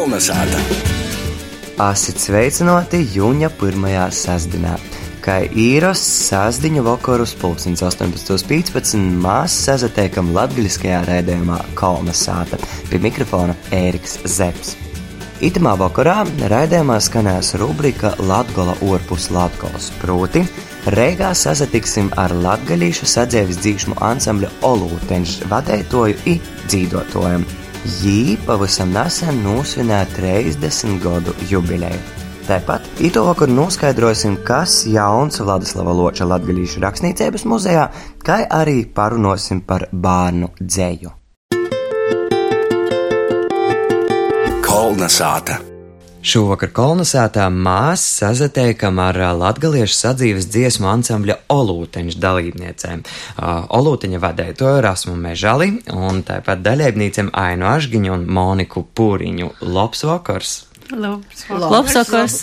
Kolnesāta! Asit sveicināti jūņa pirmajā sestdienā. Kā īros sāzdiņu vakarus pulkstens 18.15 mēs sazatiekam latgaļiskajā raidījumā Kolnesāta pie mikrofona Ēriks Zepsi. Itamā vakarā raidījumā skanēs rubrika Latgola orpus Latgolas, proti Reigā sasatiksim ar latgaļīšu sadzēvis dzīšmu ansambļa Olūteņš vadētoju i dzīdotojam. Jī pavisam nesen nosvinēja 30 gadu jubileju. Tāpat īto vakar noskaidrosim, kas jauns Vladislava Loča latgaļīšu rakstniecības muzejā, kā arī parunosim par bērnu dzēju. Kolnesāta! Šovakar kolonizētā mēs sazatiekam ar latgaliešu sadzīves dziesmu ansambļa Olūteņš dalībniecēm. Olūteņa vadēja to Rasmu Mežali un tāpat dalībniecēm Ainu Ašgiņu un Moniku Pūriņu. Labs vakars! Labs vakars!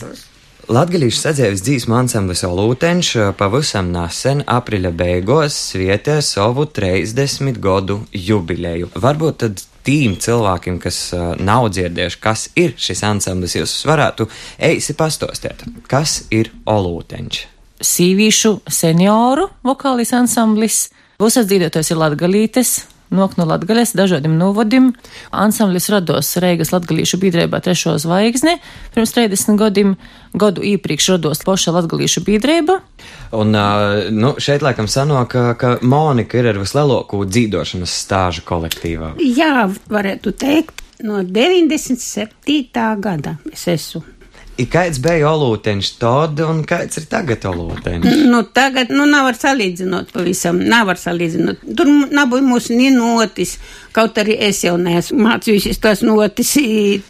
Latgalīšu sadzīves dzīsmu ansamblis Olūteņš pavisam nesen, aprīļa beigās, svietē savu 30 gadu jubileju. Varbūt tad tīm cilvēkiem, kas uh, nav dzirdējuši, kas ir šis ansamblis, jūs varētu eisi pastostēt, kas ir Olūteņš. Sīvīšu senioru vokālis ansamblis. Būs atdzīvotais ir Latgalītes, nok no Latgales dažādiem novadiem. Ansamblis rados Reigas Latgalīšu biedrībā trešo zvaigzni. Pirms 30 gadiem gadu iepriekš rados poša Latgalīšu biedrība. Un nu, šeit laikam sanāk, ka, ka Monika ir ar vislielāko dzīvošanas stāžu kolektīvā. Jā, varētu teikt, no 97. gada es esmu. Kāds bija olūteņš tad un kāds ir tagad olūteņš? Nu, tagad, nu, nav var salīdzinot pavisam, nav var salīdzinot. Tur nav mūsu ni notis, kaut arī es jau neesmu mācījušies tos notis,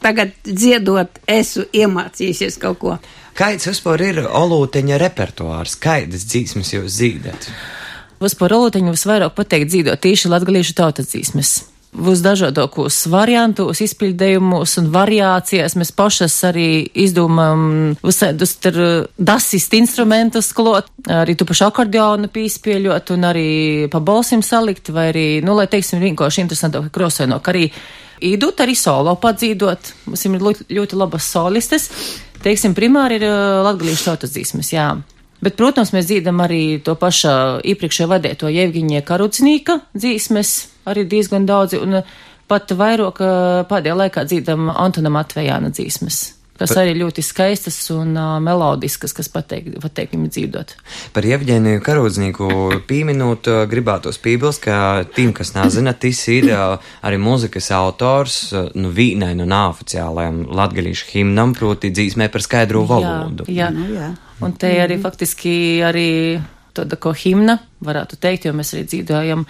tagad dziedot, esmu iemācījušies kaut ko. Kāds vispār ir olūteņa repertuārs? Kādas dzīsmas jūs zīdat? Vispār olūteņu visvairāk pateikt dzīvot tieši latgaliešu tautas dzīsmes. Visdažādākos variantos, izpildījumos un variācijās mēs pašas arī izdomājam visādus dasist instrumentus klot, arī tu pašu akordeonu pīspieļot un arī pa balsim salikt, vai arī, nu, lai teiksim, vienkārši interesantāk krosojot, arī īdot arī solo padzīdot. Mums ir ļoti, ļoti labas solistes. Teiksim, primāri ir latgalīšu tautas dzīsmes, jā. Bet, protams, mēs dzīdam arī to pašu iepriekšējo vadēto Jevgiņie Karucinīka dzīsmes, arī diezgan daudzi, un pat vairāk pēdējā laikā dzīdam Antona Matvejāna dzīsmes kas par, arī ļoti skaistas un uh, melodiskas, kas pateik, pateik viņam dzīvot. Par Jevģēniju Karūdznieku pieminot, uh, gribētos pībils, ka tiem, kas nezina, tas ir uh, arī mūzikas autors, uh, nu, vīnai no neoficiālajam latgalīšu himnam, proti dzīsmē par skaidru valodu. Jā, jā. Nu, jā. Un te arī faktiski arī tāda ko himna, varētu teikt, jo mēs arī dzīvojam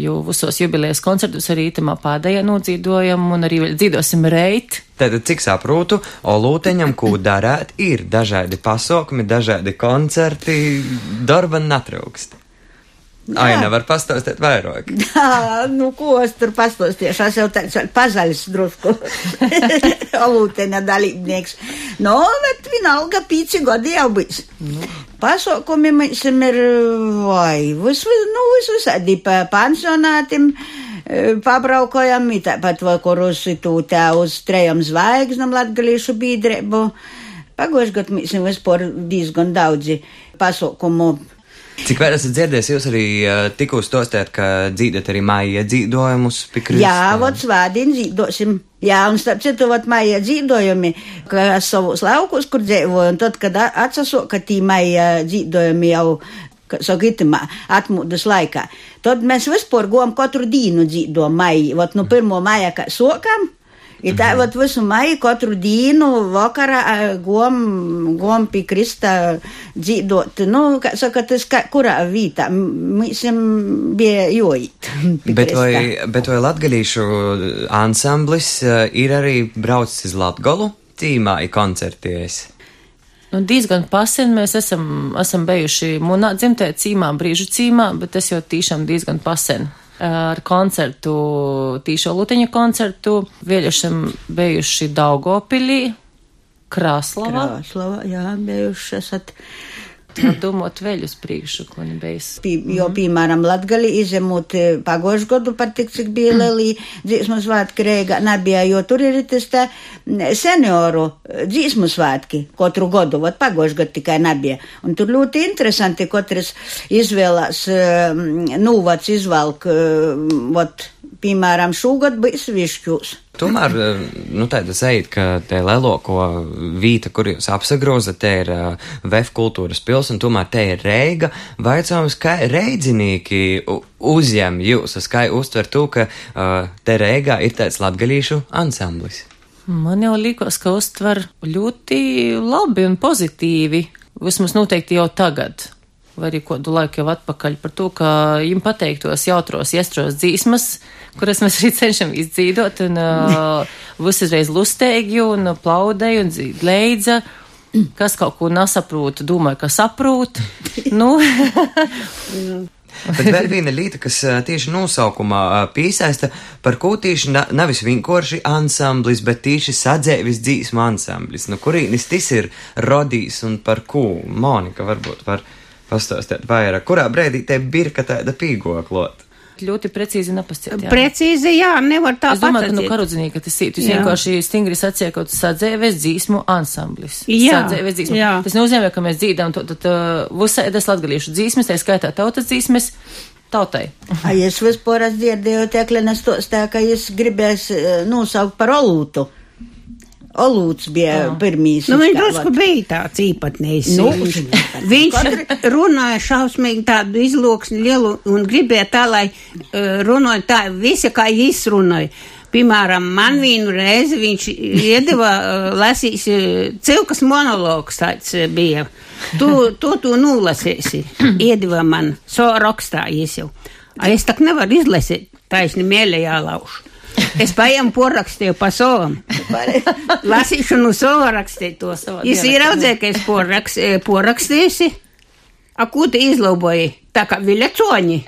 jo visos jubilejas koncertus arī itamā pādējā nodzīdojam un arī vēl dzīdosim reit. Tātad, cik saprotu, Olūteņam, ko darēt, ir dažādi pasākumi, dažādi koncerti, darba netrūkst. Ai, nevar pastāstīt vairāk. Jā, nu, ko es tur pastāstīšu? Es jau tāds pazaļs drusku. Olūteņa dalībnieks. No, bet vienalga pīci gadi jau bijis. Nu. Pasaukumi mums ir, vai, vis, nu, vis visādi pa pansionātiem pabraukojam, tāpat vakarus tūtē uz trejam zvaigznam latgalīšu biedrību. Pagājušajā gadā mēs vispār diezgan daudzi pasaukumu Cik vēl esat dzirdējis, jūs arī uh, tikko stostāt, ka dzīdat arī māja dzīdojumus pikrist? Jā, vot svādien dzīdosim. Jā, un starp citu, vot māja dzīdojumi, ka es savus laukus, kur dzīvoju, un tad, kad atsaso, ka tī māja dzīdojumi jau sakitimā, atmūdas laikā. Tad mēs vispār gojam katru dienu maiju. Vat nu pirmo maija, kā sokam, I tā vat visu maiju katru dienu vakarā gom, gom pie Krista dzīdot, nu, kā saka, tas kā, kurā vītā, mēs bija jojīt. Bet vai, bet vai latgalīšu ansamblis ir arī braucis uz Latgolu tīmā i koncerties? Nu, diezgan pasen mēs esam, esam bijuši munā dzimtē cīmā, brīžu cīmā, bet tas jau tīšām diezgan pasen ar koncertu, Tīšo Luteņa koncertu. Esam bijuši Daugopilī, Krāslavā. Krāslavā, jā, bijuši esat. Domāt vēl uz priekšu, ko nebijis. Pī, jo, piemēram, Latgali izemot e, pagošu godu par tik, cik bija lielī dzīsmu svētki Rēgā nebija, jo tur ir tas tā senioru dzīsmu svētki katru godu, vat pagošu gadu tikai nebija. Un tur ļoti interesanti, katrs izvēlās, nūvats izvelk, vat, piemēram, šogad bija svišķūs. Tomēr, nu, tāda zēja, ka te lielāko vīta, kur jūs apsagroza, te ir uh, VF kultūras pils, un tomēr te ir reiga. Vaicājums, kā reidzinīgi uzņem jūs, kā uztver to, ka uh, te reigā ir tāds latgalīšu ansamblis? Man jau likās, ka uztver ļoti labi un pozitīvi. Vismaz noteikti jau tagad vai arī kādu laiku jau atpakaļ par to, ka viņam pateiktos jautros, iestros dzīsmas, kuras mēs arī cenšam izdzīvot, un uh, visreiz lustēgi un plaudēji un leidza. Kas kaut ko nesaprot, domāju, ka saprot. nu. Bet vēl viena lieta, kas tieši nosaukumā piesaista, par ko tieši na, nevis vienkārši ansamblis, bet tieši sadzēvis dzīsmu ansamblis. Nu, kurīnis tas ir rodījis un par ko? Monika varbūt var. Par pastāstīt vairāk, kurā brīdī te birka tāda pīgoklot? ļoti precīzi nepasciet. Precīzi, jā, nevar tā pateikt. Es domāju, ka, nu, karodzinīgi, ka tas ir, jūs vienkārši stingri sacīja, ka tas sadzēves dzīsmu ansamblis. Jā. Sadzēves dzīsmu. Jā. Tas nozīmē, ka mēs dzīdām to, tad, uh, vusēdas latgalīšu dzīsmes, tā skaitā tautas dzīsmes. Tautai. A, es vispār dzirdēju, Teklenes tos tā, ka es gribēs uh, nosaukt par olūtu. Olūts bija oh. pirmīs. Nu, viņš drusku bija tāds īpatnējs. Nu, viņš runāja šausmīgi tādu izloksni lielu un gribēja tā, lai uh, runāja tā, visi kā jis runāja. Piemēram, man vienu reizi viņš iedeva uh, lasīs, uh, cilkas monologs tāds uh, bija. Tu, tu, tu nulasīsi. Iedeva man, so rakstā jau. Es tak nevaru izlasīt, taisni mēlē jālaušu. Es paņēmu porakstīju pa savam. Lasīšu no sava rakstīto. Es ieraudzēju, ka es poraks, eh, porakstījusi. A, ko tu izlaboji? Tā kā viļacoņi.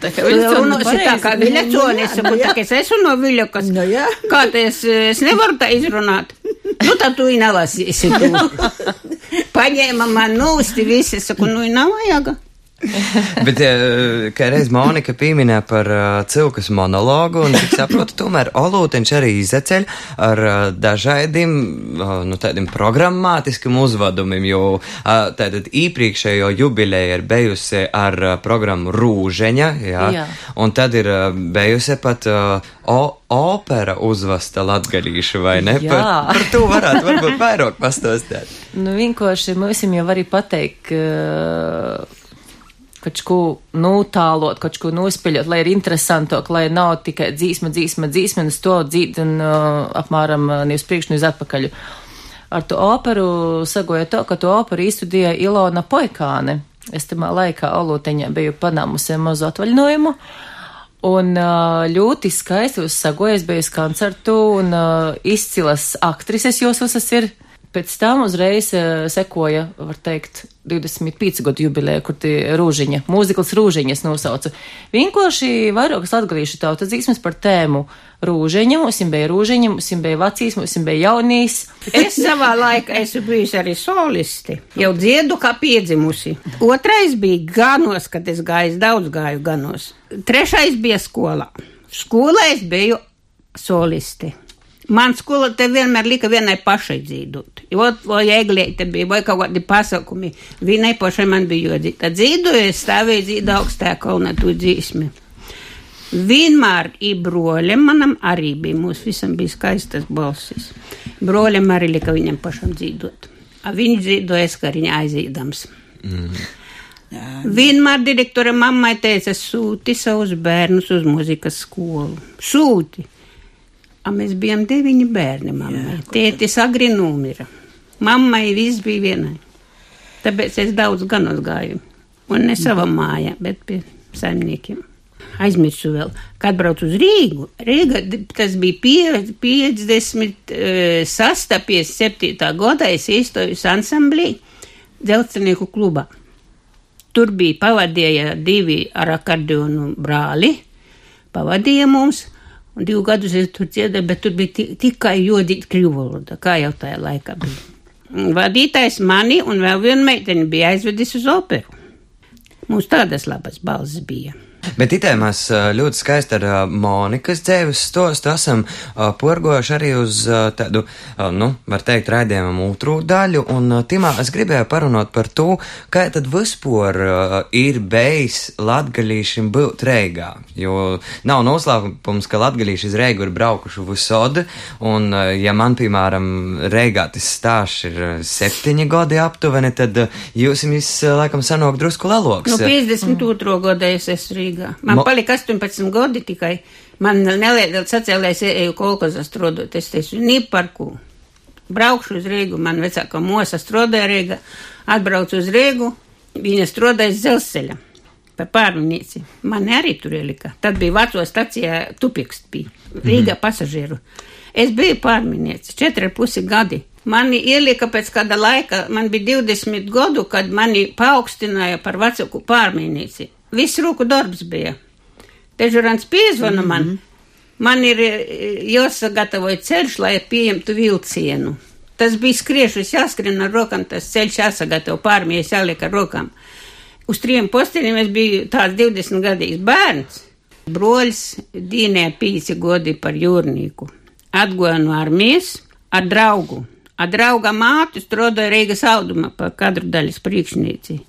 Tā kā viļacoņi, tā kā viļacoņi, es saku, tā kā es esmu no viļakas. No, jā. Kā tā es, es nevaru tā izrunāt. Nu, tad tu nelasīsi. Paņēma man nūsti visi, saku, nu, nav vajag. Bet, kā reiz Monika pieminēja par uh, cilkas monologu, un, cik saprotu, tomēr Olūteņš arī izceļ ar uh, dažādiem, uh, nu, tādiem programmātiskiem uzvadumiem, jo uh, tātad īpriekšējo jubileja ir bijusi ar uh, programmu Rūžeņa, jā, jā. un tad ir uh, bijusi pat uh, o, opera uzvasta latgadīšu, vai ne? Jā. Par, par to varētu varbūt vairāk pastāstīt. Nu, vienkārši mums jau arī pateikt, ka kaut ko notālot, kaut ko nospēļot, lai ir interesantāk, lai nav tikai dzīsma, dzīsma, dzīsma, un es to dzīdu un uh, apmēram uh, ne uz priekšu, ne uz atpakaļ. Ar to operu sagoja to, ka to operu izstudēja Ilona Poikāne. Es tamā laikā Olūteņā biju panāmusi mazu atvaļinājumu. Un uh, ļoti skaisti uzsagojas, biju uz koncertu, un uh, izcilas aktrises jūs esat ir Pēc tam uzreiz uh, sekoja, var teikt, 25 gadu jubileja, kur tie rūžiņa, mūzikls rūžiņas nosauca. Vienkārši vairākas atgriežu tautas dzīsmes par tēmu rūžiņa, mums bija rūžiņa, mums bija vecīs, mums bija jaunīs. Es savā laikā esmu bijusi arī solisti, jau dziedu kā piedzimusi. Otrais bija ganos, kad es gāju, daudz gāju ganos. Trešais bija skolā. Skolā es biju solisti. Man skola te vienmēr lika vienai pašai dzīvot. Ot, vai eglīte bija, vai kaut kādi pasakumi. Vienai pašai man bija jodzi. Tad dzīvoju, es stāvēju dzīvo augstā kalnā tu dzīsmi. Vienmēr i broļiem manam arī bija, mums visam bija skaistas balsis. Broļiem arī lika viņam pašam dzīvot. Viņš dzīvoja, es kā viņa aizīdams. Mm. Vienmēr direktore mammai teica, sūti savus bērnus uz muzikas skolu. Sūti! A mēs bijām deviņi bērni mammai. Tētis agri numira. Mammai viss bija vienai. Tāpēc es daudz ganos gāju. Un ne savā mājā, bet pie saimniekiem. Aizmirsu vēl, kad braucu uz Rīgu. Rīga, tas bija 50, 6, 57. gadā, es īstoju ansamblī dzelzcenieku klubā. Tur bija pavadīja divi ar akordionu brāli, pavadīja mums, Un divu gadus es tur dziedāju, bet tur bija tikai jodīt krīvu valoda, kā jau tajā laikā bija. Vadītājs mani un vēl vienu meiteni bija aizvedis uz operu. Mums tādas labas balss bija. Bet itē mēs ļoti skaisti ar Monikas dzēves stostu esam porgojuši arī uz tādu, nu, var teikt, raidījumam otru daļu, un Timā es gribēju parunāt par to, kā tad vispār ir bijis latgalīšiem būt Reigā, jo nav noslēpums, ka latgalīši iz Reigu ir braukuši visodi, un ja man, piemēram, Reigā tas stāsts ir septiņi gadi aptuveni, tad jūs jums, laikam, sanāk drusku leloks. Nu, 52. gadā es esmu Rīgā. Man Mo- palika 18 gadi tikai. Man neliela sacēlēs eju kolkozā strādāt. Es teicu, ni par ko. Braukšu uz Rīgu, man vecākā mosa strādāja Rīgā. Atbraucu uz Rīgu, viņa strādāja dzelzceļa. Par pārvaldnieci. Mani arī tur ielika. Tad bija veco stacijā Tupikst bija. Rīgā pasažieru. Es biju pārminieci, četri ar pusi gadi. Mani ielika pēc kāda laika, man bija 20 gadu, kad mani paaugstināja par vecāku pārminieci. Viss rūku darbs bija. Dežurants piezvana man. Mm -hmm. Man ir e, jāsagatavoja ceļš, lai pieņemtu vilcienu. Tas bija skriešus jāskrien ar rokām, tas ceļš jāsagatavo pārmies jāliek ar rokām. Uz trim posteņiem es biju tāds 20 gadīgs bērns. Broļs dīnē pīci godi par jūrnieku. Atgoja no armijas ar draugu. Ar drauga mātu strādāja Reigas audumā pa kadru daļas priekšnīci.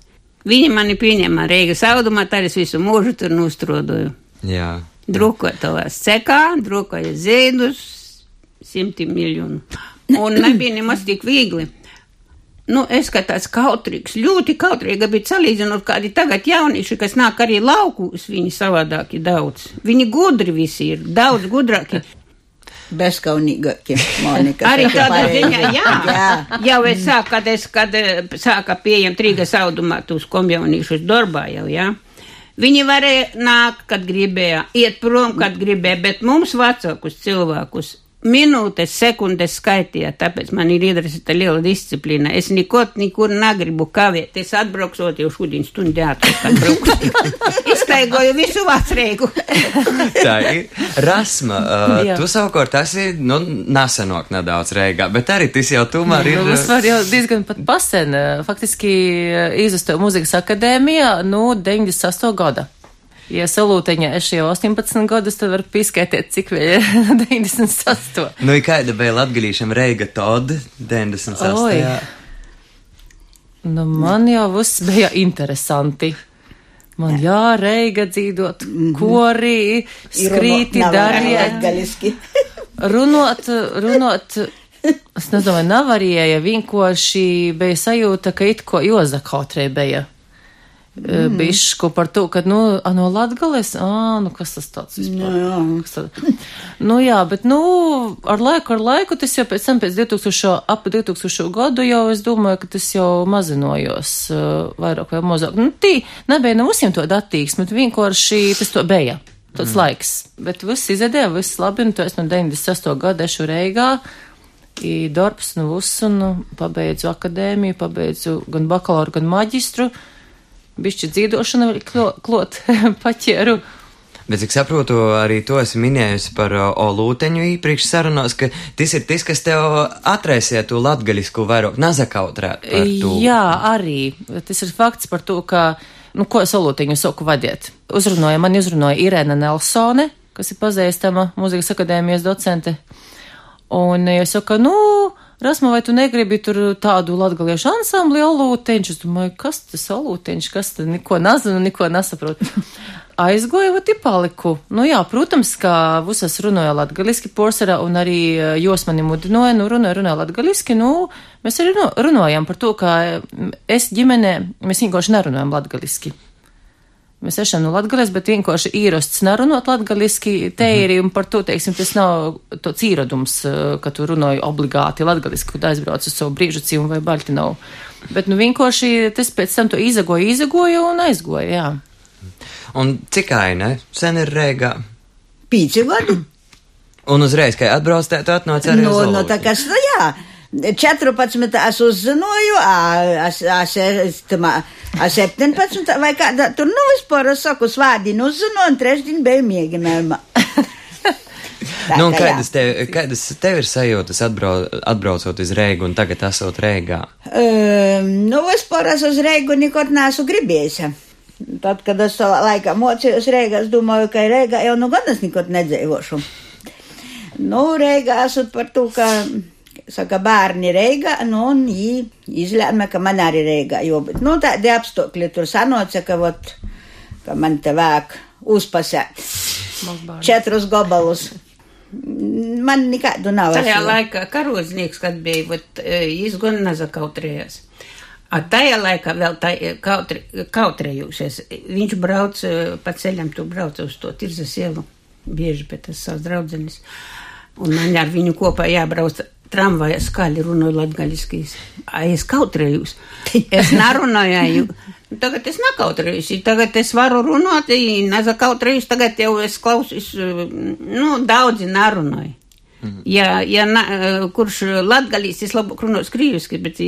Viņi mani pieņēma Reigas audumā, tad es visu mūžu tur nostrodoju. Jā. Drukoja tavās cekā, drukoja ziedus, simtiem miljonu. Un nebija nemaz tik viegli. Nu, es kā tāds kautrīgs, ļoti kautrīga bija salīdzinot kādi tagad jaunieši, kas nāk arī laukūs, viņi savādāki daudz. Viņi gudri visi ir, daudz gudrāki. Bezkaunīgākie, Monika. Arī tādā ziņā, jā. jā. Jau es sāku, kad es, kad sāka pieņemt Rīgas automātus komjaunīšus darbā jau, jā. Viņi varēja nākt, kad gribēja, iet prom, kad gribēja, bet mums vecākus cilvēkus minūtes, sekundes skaitīja, tāpēc man ir iedrasīta liela disciplīna. Es neko, nekur negribu kavēt. Es atbrauksot jau šodien stundu braukšu. Iztaigoju visu vecrīgu. Tā ir. Rasma, uh, tu savukārt esi, nu, nesenok nedaudz reigā, bet arī tas jau tomēr ir. Nu, vispār jau diezgan pat pasen. Faktiski izvestoju muzikas akadēmijā, nu, 98. gada. Ja salūteņā es jau 18 gadus, tad var pieskaitīt, cik vēl ir 98. Nu, ir kāda bija latgalīšam reiga Todd 98. Oi. Nu, man jau viss bija interesanti. Man jā, reiga dzīvot, korī, skrīti, Galiski. runot, runot. Es nedomāju, nevarēja, vienkārši bija sajūta, ka it ko Jozakautrē bija. Mm. Bišku par to, ka, nu, no Latgales, ā, nu, kas tas tāds vispār? Jā. Kas tad? nu, jā, bet, nu, ar laiku, ar laiku, tas jau pēc tam, pēc 2000, ap 2000 gadu jau, es domāju, ka tas jau mazinojos uh, vairāk vai mazāk. Nu, tī nebija nav visiem to attīksmi, bet vienkārši tas to bija. Tāds mm. laiks. Bet viss izedēja, viss labi, un to es no 98. gada ešu Reigā. Darbs, nu, viss, un nu, pabeidzu akadēmiju, pabeidzu gan bakalauru, gan maģistru. Bišķi dzīvošana vēl klo- klot paķēru. Bet, cik saprotu, arī to esi minējusi par uh, Olūteņu īpriekš sarunās, ka tas ir tas, kas tev atraisīja to latgaļisku vairāk nazakautrēt par to. Jā, arī. Tas ir fakts par to, ka, nu, ko es olūtiņu saku vadiet. Uzrunāja, man uzrunāja Irēna Nelsone, kas ir pazīstama mūzikas akadēmijas docente. Un es saku, nu, Rasma, vai tu negribi tur tādu latgaliešu ansambli olūteņš? Es domāju, kas tas olūteņš, kas tad neko nezinu, neko nesaprotu. Aizgoju, vat ir paliku. Nu jā, protams, ka visas runāja latgaliski porsarā un arī eh, jūs mani mudināja, nu runāja, runāja latgaliski, nu mēs arī nu, runājam par to, ka es ģimenē, mēs vienkārši nerunājam latgaliski. Mēs esam no Latvijas, bet vienkārši īrosts nerunāt latgaliski. Te ir, un par to, teiksim, tas nav tāds īradums, eh, ka tu runāji obligāti latgaliski, kad aizbrauc uz savu brīžu cīmu vai baļti nav. Bet, nu, vienkārši tas pēc tam to izagoja, izagoja un aizgoja, jā. Un cik aina sen ir reigā? Pīci gadi. Un uzreiz, kad atbrauc, tā tu atnāc arī Nu, uz nu, tā kā, nu, jā. 14. es uzzināju, a, tamā, a 17. vai kādā tur, nu, vispār es saku, svādien uzzināju, un trešdien biju mēģinājumā. Tā, Nu, kādas tev, kādas tev ir sajūtas atbrau, atbraucot uz Reigu un tagad esot Reigā? Um, nu, vispār es uz Reigu nekad neesmu gribējis. Tad, kad es savā laikā mocījos Reigā, es domāju, ka Reigā jau nu gan es nekad nedzīvošu. Nu, Reigā esmu par to, ka, saka, bērni Reigā, nu, un viņi izlēma, ka man arī Reigā jābūt. Nu, tādi apstākļi tur sanoca, ka, vot, ka man te vāk uzpasēt četrus gabalus. Man nekādu nav. Tajā es- laikā karoznieks, kad bija, vat, jis gan nezakautrējās. A tajā laikā vēl tā, kautri, kautrējušies. Viņš brauc eh, pa ceļam, tu brauc uz to tirzas ielu, bieži pie tas savs draudzenis. Un man ar viņu kopā jābrauc tramvaja skaļi runāju latgaļiskīs. A es kautrējos. Es nerunāju. Tagad es nekautrējos. Tagad es varu runāt, nezakautrējos. Tagad jau es klausos, nu, daudzi nerunāju. Ja, ja na, kurš latgalīs, es labāk runāju krīviski, bet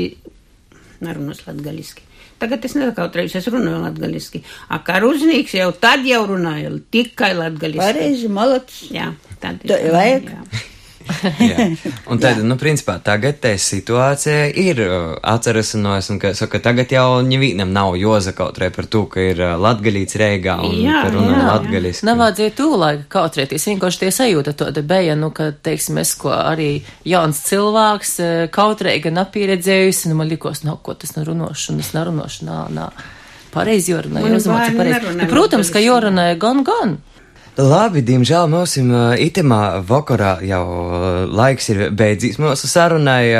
nerunāju latgaliski. Tagad es nekautrējos, es runāju latgaliski. A karuznieks jau tad jau runāju tikai latgaliski. Pareizi, malacis. Jā, tad vajag. Jā. Un tad, nu, principā, tagad tā situācija ir uh, atcerēšanos, un, ka, saka, tagad jau nevienam nav jāzakautrē par to, ka ir uh, latgalīts reigā un Jā, ka runā jā. latgaliski. Nevajadzēja tūlaik kautrēties, vienkārši tie sajūta to te beja, nu, ka, teiksim, es ko arī jauns cilvēks eh, kautrēja gan apieredzējusi, nu, man likos, nav ko tas nerunāšu, un es nerunāšu, nā, nā. Pareizi jorunāja, Un jāzamāca bērni pareizi. Nu, protams, ka latgaliski. jorunāja gan, gan. Labi, diemžēl mums itemā vakarā jau laiks ir beidzis. Mūsu sarunai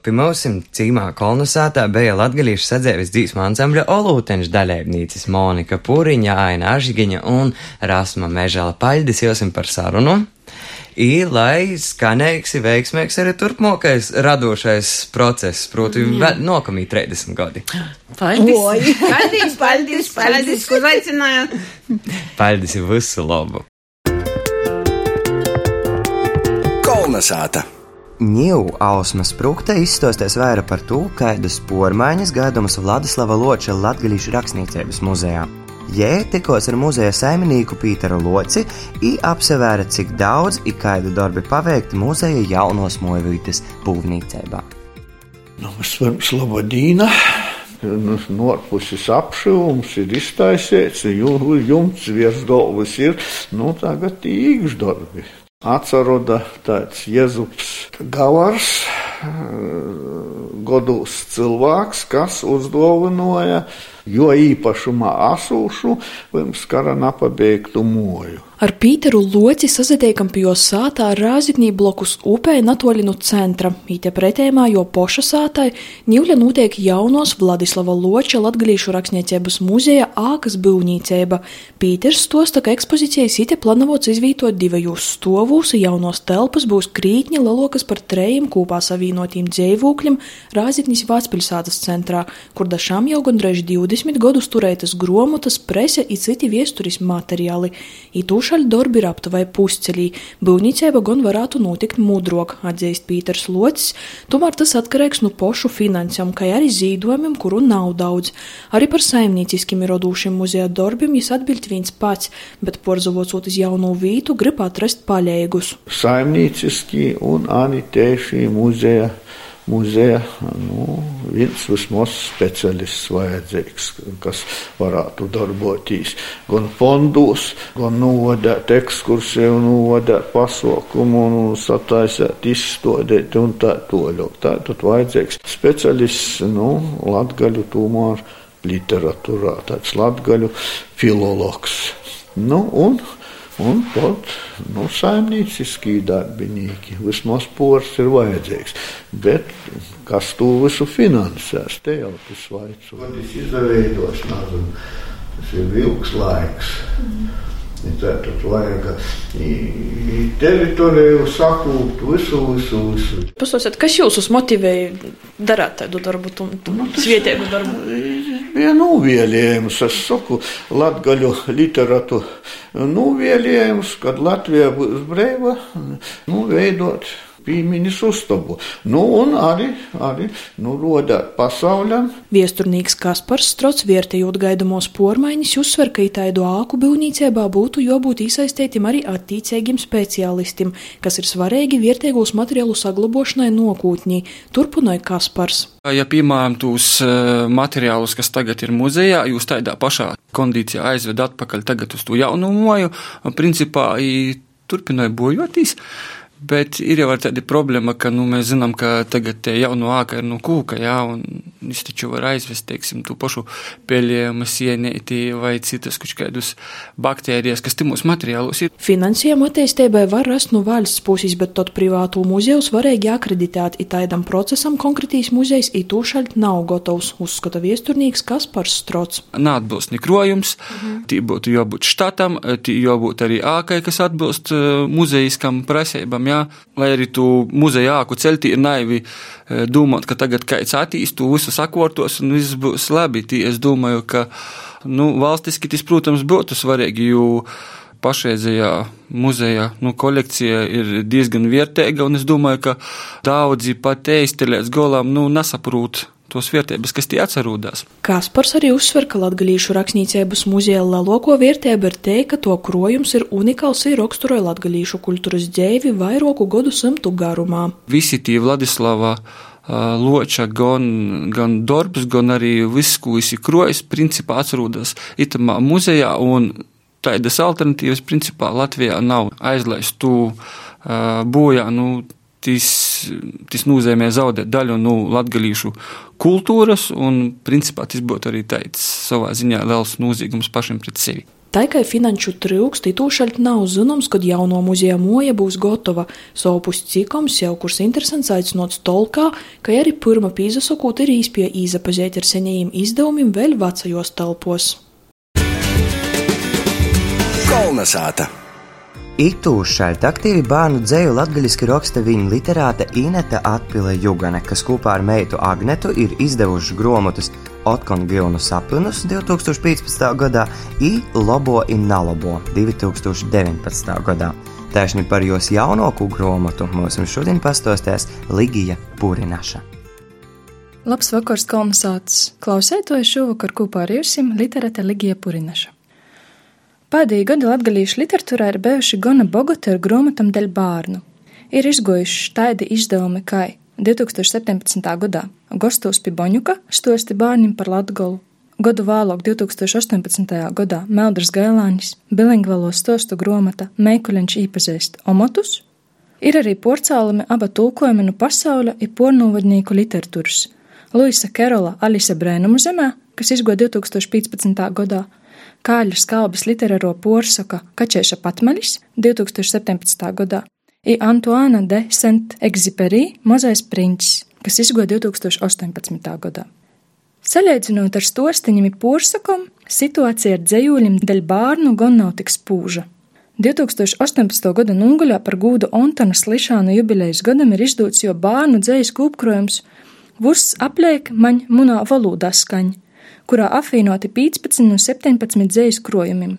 pie mums cīmā kolonizētā bija latgalīšu sadzēvis dzīsma ansambļa Olūteņš dalībnīcis Monika Pūriņa, Aina Ažigiņa un Rasma Mežala. Paļdis josim par sarunu. I, lai skanēgs ir veiksmīgs arī turpmākais radošais process, proti, vēl nokamī 30 gadi. Paldies! Oi, Paldies, paldies, paldies, ka uzaicinājāt. Paļdis ir visu labu! Kolnesāta! Ņū Ausmas Prūkte izstāstīs vairāk par to, kādas pormaiņas gaidamas Vladislava Loča Latgalīšu rakstniecības muzejā. Jē tikos ar muzeja saimnieku Pīteru Loci i apsevēra, cik daudz i kādi darbi paveikti muzeja jaunos mojvītes būvniecībā. Nu, vispirms labadīna. Nu, Norpusis apšuvums ir iztaisīts, jumts virs galvas ir, nu tagad īkš darbi. Atceroda tāds Jezups Gavars, godūs cilvēks, kas uzdāvināja, jo īpašumā asūšu pirms kara nepabeigtu moju. Ar Pīteru Loci sazatiekam pie jo sātā Rāziknī blokus upē natoļi no centra. Īte pretējumā, jo poša sātai Nīvļa notiek jaunos Vladislava Loča latgalīšu rakstniecības muzeja ākas būvnīceiba. Pīters stosta, ka ekspozīcijas īte planavots izvītot divajos stovūs, jaunos telpas būs krītņi lelokas par trejiem kopā savienotīm dzēvūkļiem Rāziknis Vācpilsātas centrā, kur dažām jau gandrīz 20 gadus turētas gromotas, prese i citi viesturismu materiāli. I tūšaļ darbi ir aptuveni pusceļī. Būvniecība gan varētu notikt mudrok, atzīst Pīters Locis, tomēr tas atkarīgs no pošu finansēm, kā arī zīdojumiem, kuru nav daudz. Arī par saimnieciskiem radošiem muzeja darbiem viņš atbild viens pats, bet porzavots uz jaunu vītu grib atrast palīgus. saimnieciski un arī tieši muzeja. Muzeja, nu, viens vismaz speciālists vajadzīgs, kas varētu darboties gan fondos, gan novadīt ekskursiju, novadīt pasaukumu, un sataisīt, izstādīt un tā toļok. Tā tad vajadzīgs speciālists, nu, latgaļu tomēr literatūrā, tāds latgaļu filologs. Nu, un Un pat nu, saimnieciskī darbinieki, vismaz pors ir vajadzīgs. Bet kas to visu finansēs, te jau tas vajadzīgs. Tas izveidos, nezinu, tas ir ilgs laiks. Tātad vajag teritoriju sakūt visu, visu, visu. Pasauciet, kas jūs motivēja darīt tādu darbu, svietēju darbu? Bija novēlējums. Es saku, latgaļu literatūru novēlējums, kad Latvija būs brīva, nu, veidot pīmiņas uztabu. Nu, un arī, arī nu, rodēt pasauļam. Viesturnīgs Kaspars Strots vietējot gaidamos pormaiņas uzsver, ka itaido āku būvniecībā būtu jābūt iesaistītim arī attīcīgiem speciālistim, kas ir svarīgi vietējos materiālu saglabošanai nokūtņī, turpināja Kaspars. Ja, piemēram, tos materiālus, kas tagad ir muzejā, jūs tādā pašā kondīcijā aizved atpakaļ tagad uz to jaunu moju, principā turpināja bojoties. Bet ir jau tāda problēma, ka nu, mēs zinām, ka tagad te jauno āka ir no kūka, jā, un viņš taču var aizvest, teiksim, tu pašu peļējumu sienēti vai citas kaut kādus baktērijas, kas timos materiālos ir. Finansējumu attīstībai var rast no valsts puses, bet tad privātu muzejus varēja akreditēt, it tādam procesam konkrētīs muzejs itūšaļt nav gatavs, uzskata viesturnīgs Kaspars Strots. Neatbilst nekrojums, mhm. tī būtu jābūt štatam, tī jābūt arī ākai, kas atbilst muzejiskam prasībām, jā jā, lai arī tu muzeja āku celtī ir naivi e, domāt, ka tagad kāds attīst, tu visu sakvortos un viss būs labi. Tī es domāju, ka, nu, valstiski tas, protams, būtu svarīgi, jo pašreizējā muzeja nu, kolekcija ir diezgan vērtīga, un es domāju, ka daudzi pat eistelēs golām nu, nesaprūt tos vērtības, kas tie atcerūdās. Kaspars arī uzsver, ka latgalīšu rakstniecības muzeja lielāko vērtību ir te, ka to krojums ir unikāls ir raksturoja latgalīšu kultūras dzēvi vairoku godu simtu garumā. Visi tie Vladislava loča, gan, gan darbs, gan arī viss, ko visi krojas, principā atcerūdas itamā muzejā, un tādas alternatīvas, principā, Latvijā nav aizlaist tu bojā, nu, tas, tas nozīmē zaudēt daļu no nu, latgalīšu kultūras, un principā tas būtu arī tāds savā ziņā liels noziegums pašam pret sevi. Tā kā finanšu trūkst, itūšaļt nav zināms, kad jauno muzeja moja būs gatava. Sopus cikums jau kurs interesants aicinots tolkā, ka arī pirma pīzasakūt ir īspēja īzapazēt ar senajiem izdevumiem vēl vecajos telpos. Kolnesāta! Itūšaļt aktīvi bērnu dzēju latgaļiski raksta viņa literāte Inete Atpile Jugane, kas kopā ar meitu Agnetu ir izdevuši gromotus Otkon Gilnu sapinus 2015. gadā i Lobo in Nalobo 2019. gadā. Tieši par jos jaunāko grāmatu mums šodien pastostēs Ligija Pūrinaša. Labs vakars, kolonizācijas! Klausētoju šovakar kopā ar jums literāte Ligija Pūrinaša. Pēdējie gadi latgalīšu literatūrā ir bijuši gana bogati ar grāmatām dēļ bērnu. Ir izgojuši tādi izdevumi kā 2017. gadā Gostos Piboņuka stosti bērniem par Latgolu, gadu vēlāk 2018. gadā Meldras Gailānis bilingvalo stostu grāmata Meikuļņš īpazīst omotus, ir arī porcālumi aba tulkojumi no pasaules ir pornūvadnieku literatūras Luisa Kerola Alise Brēnumu zemē, kas izgoja 2015. gadā, Kāļa skalbas literāro porsaka Kačēša patmaļis 2017. gadā i Antoāna de Saint-Exupéry Mazais princis, kas izgoja 2018. gadā. Salīdzinot ar stostiņiem porsakam, situācija ar dzējūļiem dēļ bārnu gan nav tik spūža. 2018. gada Nunguļā par gūdu Ontana Slišāna jubilejas gadam ir izdots jo bārnu dzējas kūpkrojums Vurs apliek maņ munā valodā skaņa, kurā apvienoti 15 no 17 dzējas krojumiem.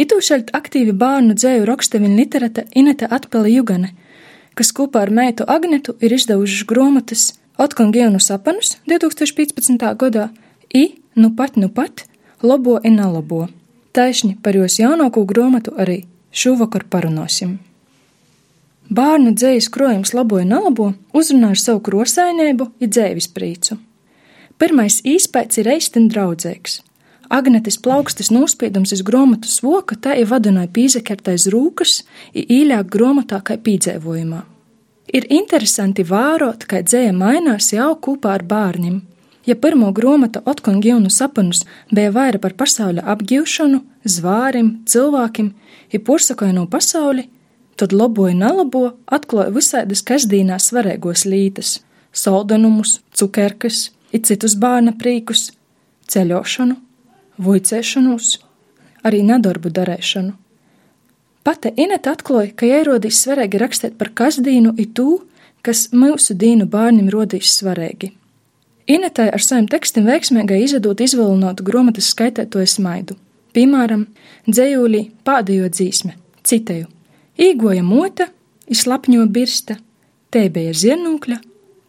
Itūšaļt aktīvi bērnu dzēju rakstevina literata Inete Atpele Jugane, kas kopā ar meitu Agnetu ir izdevušas grāmatas Otkon Gienu sapanus 2015. gadā i Nu pat, nu pat, Lobo un Nalabo. Taišņi par jos jaunāko grāmatu arī šovakar parunāsim. Bērnu dzējas krojums Labo un Nalabo uzrunājuši savu krosainību un dzēvis prīcu. Pirmais īspējas ir eistin draudzīgs. Agnetes plaukstas nospiedums iz grāmatas voka, tā ir vadināja pīzekertais rūkas, īļāk grāmatā kā pīdzēvojumā. Ir interesanti vērot, kā dzēja mainās jau kopā ar bērniem. Ja pirmo grāmatu Otkongiunu sapanus bija vaira par pasaules apgūšanu, zvārim, cilvēkiem, ja porsakoja no pasauli, tad laboja nalabo atklāja visādas kasdīnās svarīgos lītas - saldanumus, cukerkas, ir citus bērna prīkus, ceļošanu, vuicēšanos, arī nedarbu darēšanu. Pate Inete atklāja, ka ierodīs svarīgi rakstīt par kasdīnu i tū, kas mūsu dīnu bērniem rodīs svarīgi. Inetai ar saviem tekstiem veiksmīgai izvedot izvilinotu grāmatas skaitētoju smaidu. Piemēram, dzējūlī pēdējo dzīsme, citēju: Īgoja mota, izslapņo birsta, Te bija zirnūkļa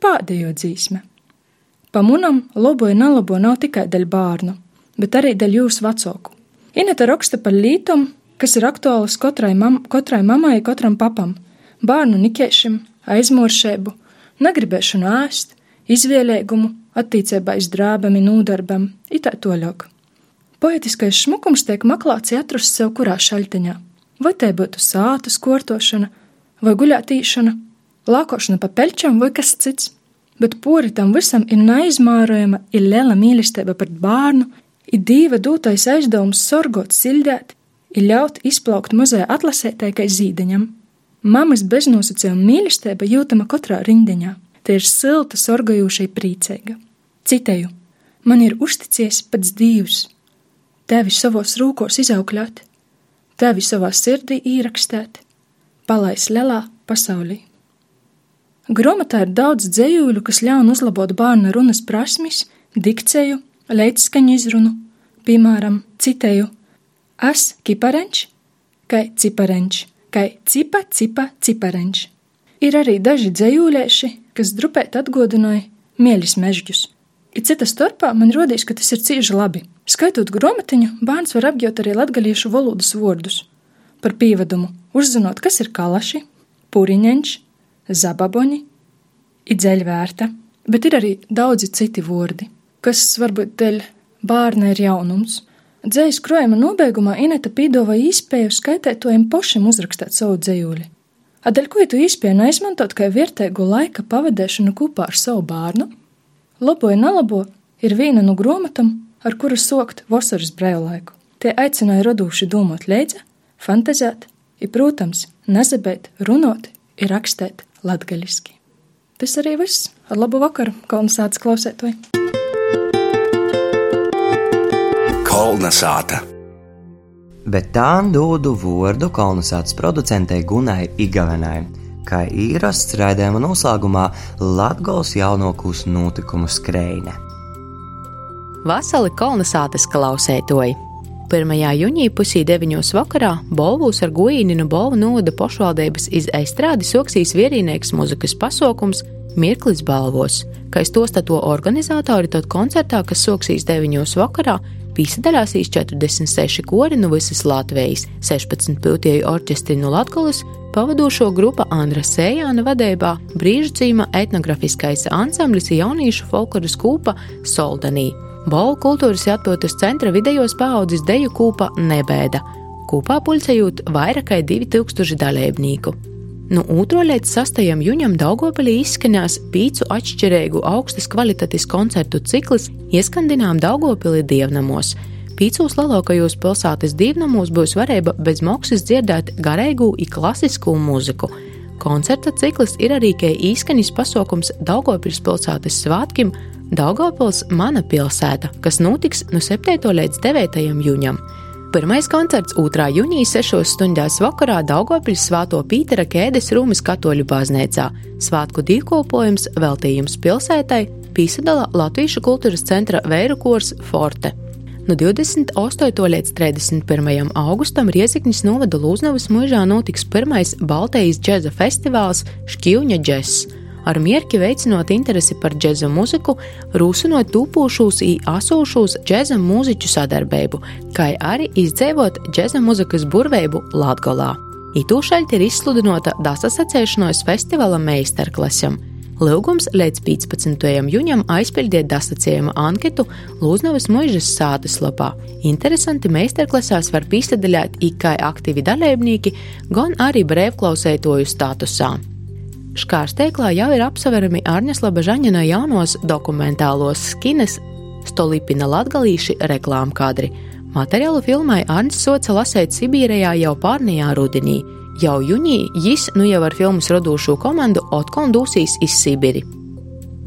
pēdējo dzīsme. Pa munam labo un nelabo nav tikai dēļ bērnu, bet arī dēļ jūsu vecāku. Ineta raksta par lītum, kas ir aktuāls katrai, mam katrai mammai, katram papam, bērnu nikēšiem, aizmoršēbu, negribēšanu ēst, izvēlēgumu, attīcībā izdrābami, nūdarbam, itā toļāk. Poetiskais šmukums tiek meklēts atrast sev kurā šaļtiņā, vai te būtu sātas kortošana, vai guļātīšana, lākošana pa peļķam vai kas cits, bet pori tam visam ir neizmērojama, ir liela mīlestība pret bērnu, ir dīva dūtais aizdevums sorgot sildēt, ir ļaut izplaukt mazajā atlasētai kā zīdeņam. Mamas beznosacījuma mīlestība jūtama katrā rindiņā, tie ir silta, sorgojošai priecīga. Citēju, man ir uzticies pats Dievs, tevi savos rūkos izaukļāt, tevi savā sirdī ierakstēt, palais lielā pasaulī. Grāmatā ir daudz dzējuļu, kas ļauj uzlabot bērna runas prasmes, dikciju, leitskaņu izrunu, piemēram, citēju: Es kiparenč, kai ciparenč, kai cipa, cipa, ciparenč. Ir arī daži dzējūlieši, kas drupēt atgodināja mieļus mežģus. Ir cita starpā man rodīs, ka tas ir cieši labi. Skaitot grāmatiņu, bērns var apgūt arī latgaliešu valodas vārdus. Par pīvedumu uzzinot, kas ir kalaši, puriņņš, zababoņi, idzeļvērta, bet ir arī daudzi citi vārdi, kas varbūt dēļ bērna ir jaunums. Dzējas krojuma nobeigumā Ineta pīdova īspēju skaitētojiem pašiem uzrakstīt savu dzējuli. Adaļ, ko tu īspēji neizmantot kā vērtīgu laika pavadēšanu kopā ar savu bērnu? Labo un nelabo ir viena no grāmatām, ar kuru sokt vasaras brīvlaiku. Tie aicināja radoši domāt līdzi, fantazēt, ir, protams, nezabēt, runāt, ir rakstīt latgaļiski. Tas arī viss. Ar labu vakaru, kolonizācijas klausētoji! Kolnesāta! bet tā dodu vārdu kolonizācijas producentei Gunai Igavenai, kā īrasts raidījuma noslēgumā Latgals jaunokūs notikumu skrējne. Vasali kolonizācijas klausētoji! 1. jūnija pusī 9. vakarā Bolvūs ar Guīninu Bolvu novada pašvaldības izaistrādi soksīs vienīgais muzikas pasākums Mirklis balvos, kā es to stato organizatori tad koncertā, kas soksīs 9. vakarā, Piesaistījās 46 kori no visas Latvijas, 16 piltieju orķestri no Latvijas, pavadošo grupa Andra Sējāna vadībā, brīžcīma etnografiskais ansamblis jauniešu folkloras kūpa Soldanī. Bolu kultūras atpūtas centra vidējos paaudzes deju kūpa Nebēda. Kūpā pulcējot vairāk kā 2000 dalībnieku. No 2. līdz 6. jūnijam Daugopilī izskanās pīcu atšķirīgu augstas kvalitātes koncertu cikls ieskandinām Daugopilī dievnamos. Pīcūs lielākajos pilsētas dievnamos būs varēja bez maksas dzirdēt garīgu un klasisku mūziku. Koncerta cikls ir arī īskanis pasākums Daugopils pilsētas svētkiem Daugopils Mana pilsēta, kas notiks no 7. līdz 9. jūnijam. Pirmais koncerts 2. jūnija 6. stundās vakarā Daugopils Svāto Pītera Kēdes Rūmas katoļu baznīcā. Svātku dīvkopojums veltījums pilsētai piesadala Latviešu kultūras centra Vēru kurs Forte. No 28. līdz 31. augustam Rieziknis novada Lūznavas mūžā notiks pirmais Baltijas džeza festivāls Šķivņa džess ar mierki veicinot interesi par džēza muziku, rūsinot tūpošos un asūšos džēza mūziķu sadarbību, kā arī izdzēvot džēza muzikas burvību Latgolā. Itūšaļti ir izsludinota dasasacēšanos festivāla meistarklasam. Lūgums līdz 15. jūnijam aizpildiet dasacījuma anketu Lūznavas mūžas sātas lapā. Interesanti meistarklasās var pīsadaļāt ikai aktīvi dalībnieki, gan arī brēvklausētoju statusā. Škārsteiklā jau ir apseverami Arņaslaba Žaņina jaunos dokumentālos skines Stolipina latgalīši reklāmu kadri. Materiālu filmai Arņš Soca lasēt Sibīrijā jau pārnījā rudenī. Jau jūnī jis nu jau ar filmas radošo komandu Otkon dūsīs iz Sibiri.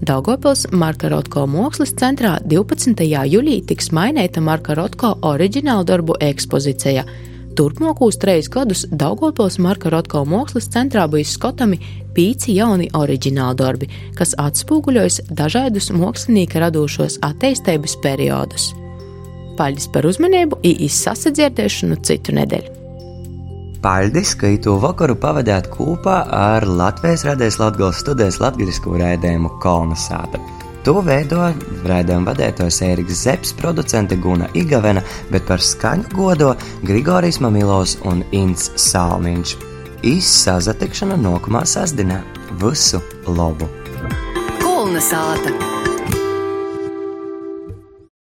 Daugopils Marka Rotko mākslas centrā 12. jūlijā tiks mainīta Marka Rotko oriģinālu darbu ekspozīcija. Turpmākos trejus gadus Daugopils Marka Rotko mākslas centrā bijis skotami pīci jauni oriģināli darbi, kas atspoguļojas dažādus mākslinieka radošos attīstības periodus. Paldies par uzmanību, īsi sasadzirdēšanu citu nedēļu! Paļdis, ka itu vakaru pavadāt kopā ar Latvijas radējas Latgales studijas latgalisko rēdējumu Kolnasāta. To veido raidījuma vadītājs Ēriks Zepes, producente Guna Igavena, bet par skaņu godo Grigorijs Mamilovs un Inns Salmiņš. Izsazatikšana nākamā sasdienā. Visu labu! Kolnesāta!